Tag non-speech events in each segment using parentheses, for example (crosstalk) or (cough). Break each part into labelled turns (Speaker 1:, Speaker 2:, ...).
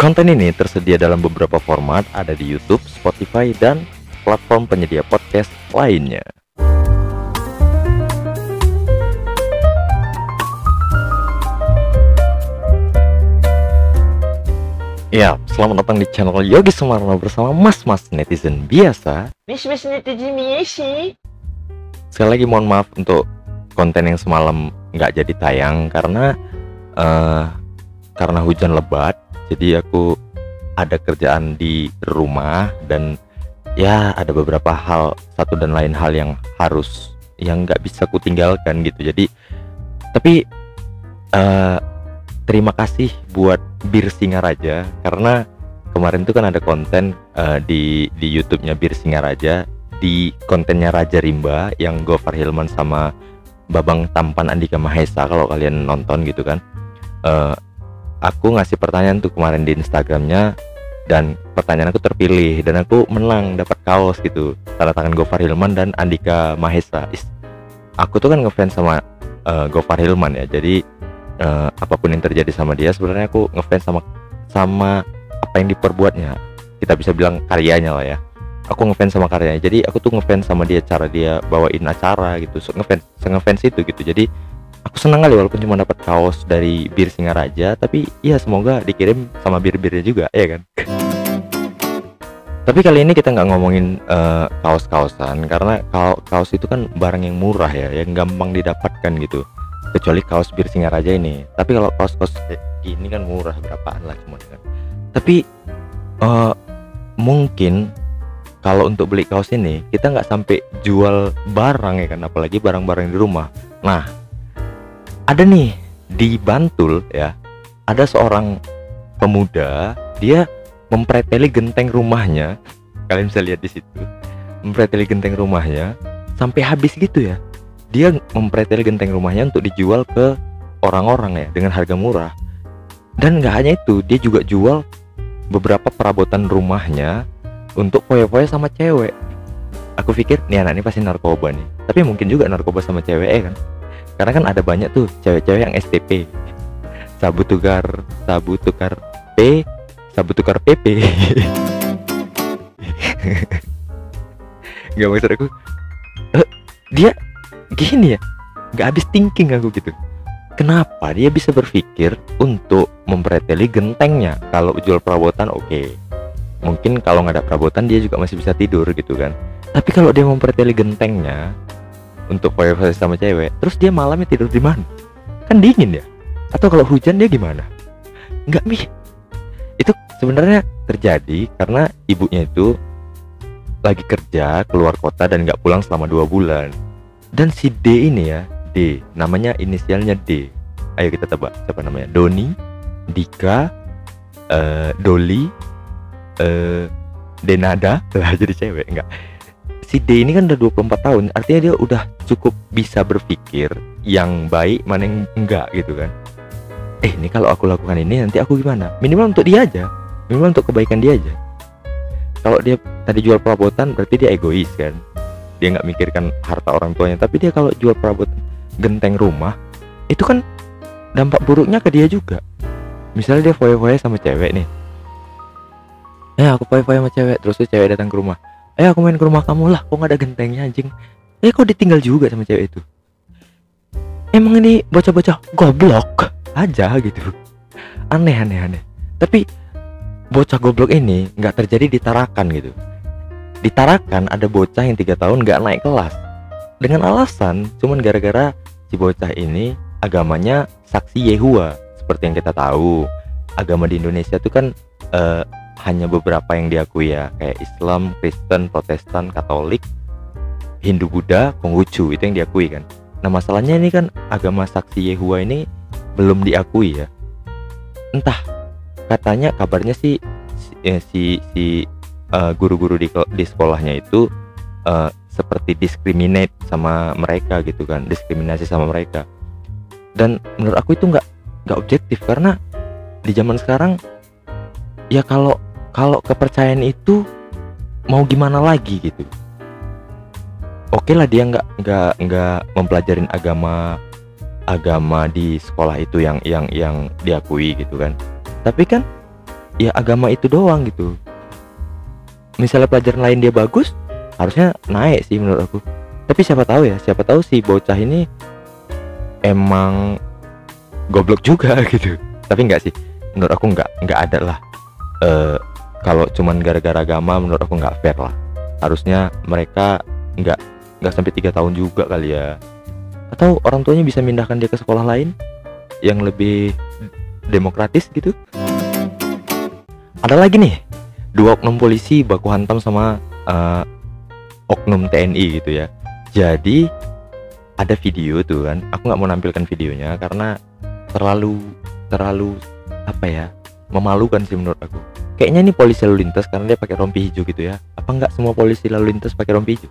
Speaker 1: Konten ini tersedia dalam beberapa format, ada di YouTube, Spotify, dan platform penyedia podcast lainnya. Ya, selamat datang di channel Yogi Sumarno bersama mas-mas netizen biasa.
Speaker 2: Mas-mas netizen biasa.
Speaker 1: Sekali lagi mohon maaf untuk konten yang semalam nggak jadi tayang karena uh, karena hujan lebat. Jadi aku ada kerjaan di rumah dan ya ada beberapa hal satu dan lain hal yang harus yang nggak bisa ku tinggalkan gitu. Jadi tapi uh, terima kasih buat Bir Singaraja karena kemarin tuh kan ada konten uh, di di YouTube-nya Bir Singaraja di kontennya Raja Rimba yang Gofar Hilman sama Babang Tampan Andika Mahesa kalau kalian nonton gitu kan uh, aku ngasih pertanyaan tuh kemarin di Instagramnya dan pertanyaan aku terpilih dan aku menang dapat kaos gitu. Tanda tangan Gofar Hilman dan Andika Mahesa. Aku tuh kan ngefans sama uh, Gofar Hilman ya. Jadi uh, apa pun yang terjadi sama dia sebenarnya aku ngefans sama sama apa yang diperbuatnya. Kita bisa bilang karyanya lah ya. Aku ngefans sama karyanya. Jadi aku tuh ngefans sama dia cara dia bawain acara gitu. So, ngefans ngefans itu gitu. Jadi aku senang kali walaupun cuma dapat kaos dari bir Singaraja tapi ya semoga dikirim sama bir-birnya juga ya kan? Tapi kali ini kita nggak ngomongin uh, kaos-kaosan karena kaos itu kan barang yang murah ya yang gampang didapatkan gitu. Kecuali kaos bir Singaraja ini. Tapi kalau kaos-kaos gini kan murah berapaan lah cuma kan tapi uh, mungkin kalau untuk beli kaos ini kita nggak sampai jual barang ya kan apalagi barang-barang di rumah. Nah ada nih di Bantul ya ada seorang pemuda dia mempreteli genteng rumahnya. Kalian bisa lihat di situ. Mempreteli genteng rumahnya sampai habis gitu ya. Dia mempreteli genteng rumahnya untuk dijual ke orang-orang ya dengan harga murah. Dan nggak hanya itu dia juga jual beberapa perabotan rumahnya untuk foya-foya sama cewek. Aku pikir nih anak ini pasti narkoba nih. Tapi mungkin juga narkoba sama cewek ya kan karena kan ada banyak tuh cewek-cewek yang STP sabu tukar sabu tukar P sabu tukar PP (laughs) nggak maksud aku uh, dia gini ya? Nggak habis thinking aku gitu. Kenapa dia bisa berpikir untuk mempreteli gentengnya? Kalau jual perabotan oke. Okay. mungkin kalau nggak ada perabotan dia juga masih bisa tidur gitu kan. Tapi kalau dia mempreteli gentengnya untuk foya sama cewek terus dia malamnya tidur di mana? Kan dingin ya? Atau kalau hujan dia gimana? Nggak mi. Itu sebenarnya terjadi karena ibunya itu lagi kerja keluar kota dan nggak pulang selama dua bulan. Dan si D ini ya D namanya inisialnya D. Ayo kita tebak siapa namanya? Doni Dika uh, Doli uh, Denada. (laughs) Lah jadi cewek enggak si D ini kan udah 24 tahun artinya dia udah cukup bisa berpikir yang baik mana yang enggak gitu kan. Eh ini kalau aku lakukan ini nanti aku gimana? Minimal untuk dia aja. Minimal untuk kebaikan dia aja. Kalau dia tadi jual perabotan berarti dia egois kan? Dia nggak mikirkan harta orang tuanya. Tapi dia kalau jual perabot genteng rumah itu kan dampak buruknya ke dia juga. Misalnya dia foya-foya sama cewek nih. Eh aku foya-foya sama cewek terus cewek datang ke rumah eh aku main ke rumah kamu lah. Kok nggak ada gentengnya anjing? Eh kok ditinggal juga sama cewek itu? Emang ini bocah-bocah goblok? Aja gitu. Aneh aneh aneh. Tapi bocah goblok ini nggak terjadi di Tarakan gitu. Ditarakan ada bocah yang tiga tahun gak naik kelas. Dengan alasan cuman gara-gara si bocah ini agamanya saksi Yehua seperti yang kita tahu. Agama di Indonesia itu kan uh, hanya beberapa yang diakui ya kayak Islam, Kristen, Protestan, Katolik, Hindu, Buddha, Konghucu itu yang diakui kan. Nah masalahnya ini kan agama saksi Yehua ini belum diakui ya. Entah katanya kabarnya sih si eh, si, si Eh, guru-guru uh, di di sekolahnya itu uh, seperti discriminate sama mereka gitu kan diskriminasi sama mereka dan menurut aku itu nggak nggak objektif karena di zaman sekarang ya kalau kalau kepercayaan itu mau gimana lagi gitu? Oke okay lah dia nggak nggak nggak mempelajarin agama agama di sekolah itu yang yang yang diakui gitu kan. Tapi kan ya agama itu doang gitu. Misalnya pelajaran lain dia bagus harusnya naik sih menurut aku. Tapi siapa tahu ya siapa tahu si bocah ini emang goblok juga (laughs) gitu. Tapi enggak sih menurut aku enggak enggak ada lah Eh kalau cuman gara-gara agama menurut aku nggak fair lah. Harusnya mereka nggak nggak sampai tiga tahun juga kali ya. Atau orang tuanya bisa mindahkan dia ke sekolah lain yang lebih demokratis gitu. Ada lagi nih dua oknum polisi baku hantam sama eh, oknum TNI gitu ya. Jadi ada video tuh kan. Aku nggak mau nampilkan videonya karena terlalu terlalu apa ya memalukan sih menurut aku kayaknya ini polisi lalu lintas karena dia pakai rompi hijau gitu ya. Apa nggak semua polisi lalu lintas pakai rompi hijau?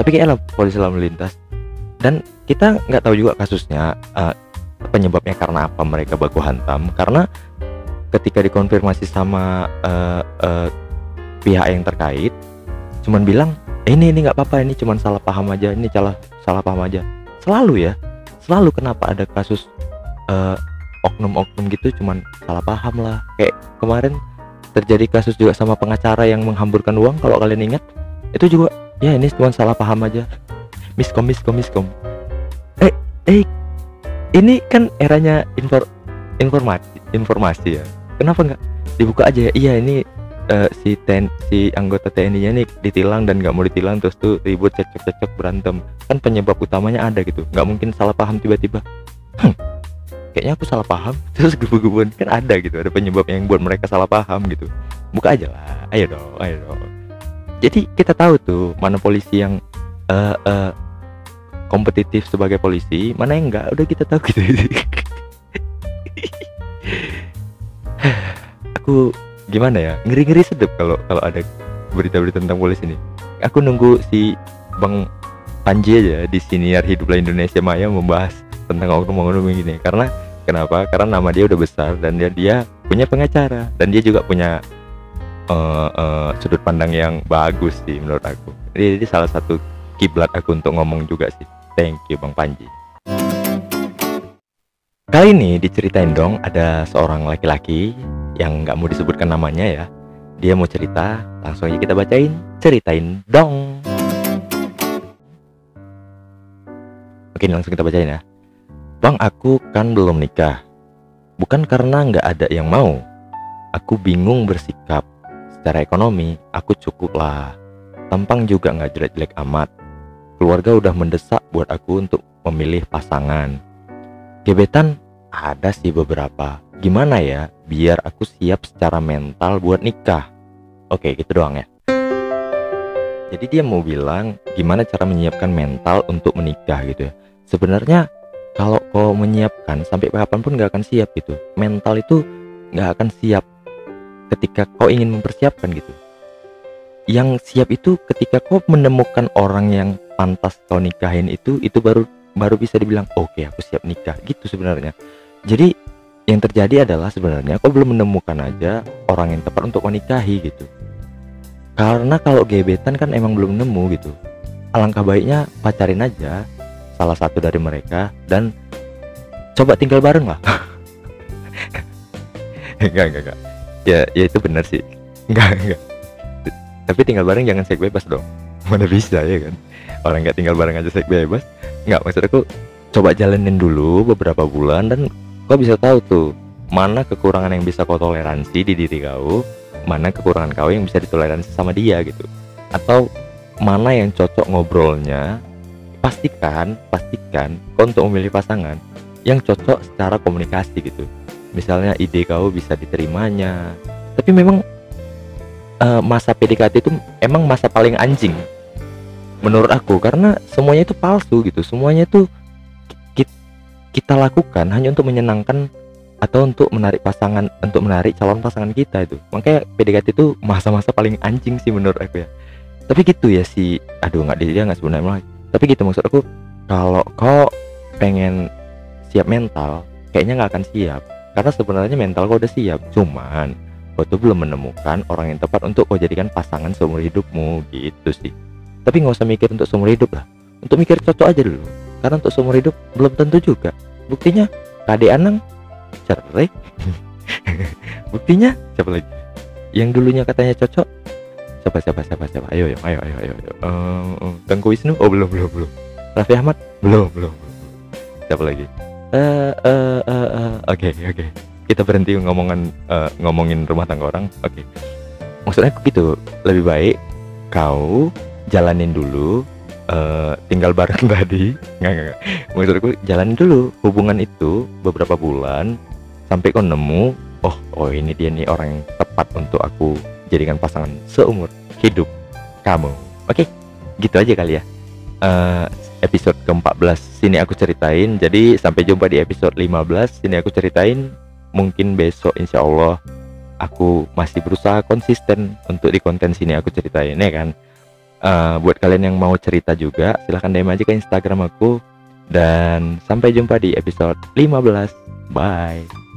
Speaker 1: Tapi kayaknya polisi lalu lintas. Dan kita nggak tahu juga kasusnya eh, penyebabnya karena apa mereka baku hantam. Karena ketika dikonfirmasi sama eh, eh, pihak yang terkait cuman bilang eh, ini ini nggak apa-apa ini cuman salah paham aja ini salah salah paham aja. Selalu ya selalu kenapa ada kasus eh, oknum-oknum gitu cuman salah paham lah. Kayak kemarin terjadi kasus juga sama pengacara yang menghamburkan uang kalau kalian ingat. Itu juga ya ini cuma salah paham aja. Miskom miskom miskom. Eh eh ini kan eranya infor informasi informasi ya. Kenapa nggak? Dibuka aja ya. Iya ini eh, si ten si anggota TNI nya nih ditilang dan nggak mau ditilang terus tuh ribut cekcok cekcok berantem. Kan penyebab utamanya ada gitu. Nggak mungkin salah paham tiba-tiba (clears throat) kayaknya aku salah paham. (laughs) Terus gebu-gebuan kan ada gitu ada penyebab yang buat mereka salah paham gitu. Buka aja lah ayo dong ayo dong. Jadi kita tahu tuh mana polisi yang eh eh, kompetitif sebagai polisi mana yang enggak udah kita tahu gitu. (laughs) Aku gimana ya ngeri-ngeri sedep kalau kalau ada berita-berita tentang polisi ini aku nunggu si bang Panji aja di siniar hiduplah Indonesia Maya membahas tentang oknum-oknum gini. Karena kenapa? Karena nama dia udah besar dan dia dia punya pengacara. Dan dia juga punya eh, eh, sudut pandang yang bagus sih menurut aku. Jadi, jadi salah satu kiblat aku untuk ngomong juga sih. Thank you bang Panji. Kali ini diceritain dong ada seorang laki-laki yang nggak mau disebutkan namanya ya. Dia mau cerita langsung aja kita bacain. Ceritain dong. Oke langsung kita bacain ya Bang aku kan belum nikah. Bukan karena nggak ada yang mau. Aku bingung bersikap. Secara ekonomi aku cukup lah. Tampang juga nggak jelek-jelek amat. Keluarga udah mendesak buat aku untuk memilih pasangan. Gebetan ada sih beberapa. Gimana ya biar aku siap secara mental buat nikah? Oke gitu doang ya. Jadi dia mau bilang gimana cara menyiapkan mental untuk menikah gitu ya? Sebenarnya kalau kau menyiapkan sampai kapan pun nggak akan siap gitu. Mental itu nggak akan siap ketika kau ingin mempersiapkan gitu. Yang siap itu ketika kau menemukan orang yang pantas kau nikahin itu itu baru baru bisa dibilang oke aku siap nikah gitu sebenarnya. Jadi yang terjadi adalah sebenarnya kau belum menemukan aja orang yang tepat untuk kau nikahi gitu. Karena kalau gebetan kan emang belum nemu gitu. Alangkah baiknya pacarin aja salah satu dari mereka dan coba tinggal bareng lah. (laughs) Enggak enggak enggak. Ya ya itu benar sih. Enggak enggak. Tapi tinggal bareng jangan seks bebas dong. (laughs) Mana bisa ya kan? Orang nggak tinggal bareng aja seks bebas. Nggak maksud aku coba jalanin dulu beberapa bulan dan kau bisa tahu tuh mana kekurangan yang bisa kau toleransi di diri kau mana kekurangan kau yang bisa ditoleransi sama dia gitu. Atau mana yang cocok ngobrolnya pastikan pastikan kau untuk memilih pasangan yang cocok secara komunikasi gitu. Misalnya ide kau bisa diterimanya. Tapi memang eh, masa PDKT itu emang masa paling anjing menurut aku. Karena semuanya itu palsu gitu. Semuanya itu ki- kita lakukan hanya untuk menyenangkan atau untuk menarik pasangan untuk menarik calon pasangan kita itu. Makanya PDKT itu masa-masa paling anjing sih menurut aku ya. Tapi gitu ya si aduh nggak dia nggak sebenarnya tapi gitu maksud aku kalau kau pengen siap mental kayaknya nggak akan siap. Karena sebenarnya mental kau udah siap cuman kau tuh belum menemukan orang yang tepat untuk kau jadikan pasangan seumur hidupmu gitu sih. Tapi nggak usah mikir untuk seumur hidup lah. Untuk mikir cocok aja dulu. Karena untuk seumur hidup belum tentu juga. Buktinya KD Anang cerai. (laughs) Buktinya siapa lagi? Yang dulunya katanya cocok siapa siapa siapa siapa ayo ayo ayo ayo ayo, ayo. Eh, Tengku Wisnu? Oh belum belum belum. Raffi Ahmad? Belum belum siapa lagi? Eh eh eh eh, oke oke. Kita berhenti ngomongan eh, ngomongin rumah tangga orang. Oke. Maksudnya aku gitu. Lebih baik kau jalanin dulu eh, tinggal bareng (laughs) tadi. Nggak nggak. Maksudku jalanin dulu hubungan itu beberapa bulan sampai kau nemu oh oh ini dia nih orang yang tepat untuk aku jadikan pasangan seumur hidup kamu. Oke gitu aja kali ya. Eh, episode ke-14 sini aku ceritain. Jadi sampai jumpa di episode 15 sini aku ceritain. Mungkin besok insya Allah aku masih berusaha konsisten untuk di konten sini aku ceritain ya kan? Eh, buat kalian yang mau cerita juga silahkan DM aja ke Instagram aku. Dan sampai jumpa di episode 15 bye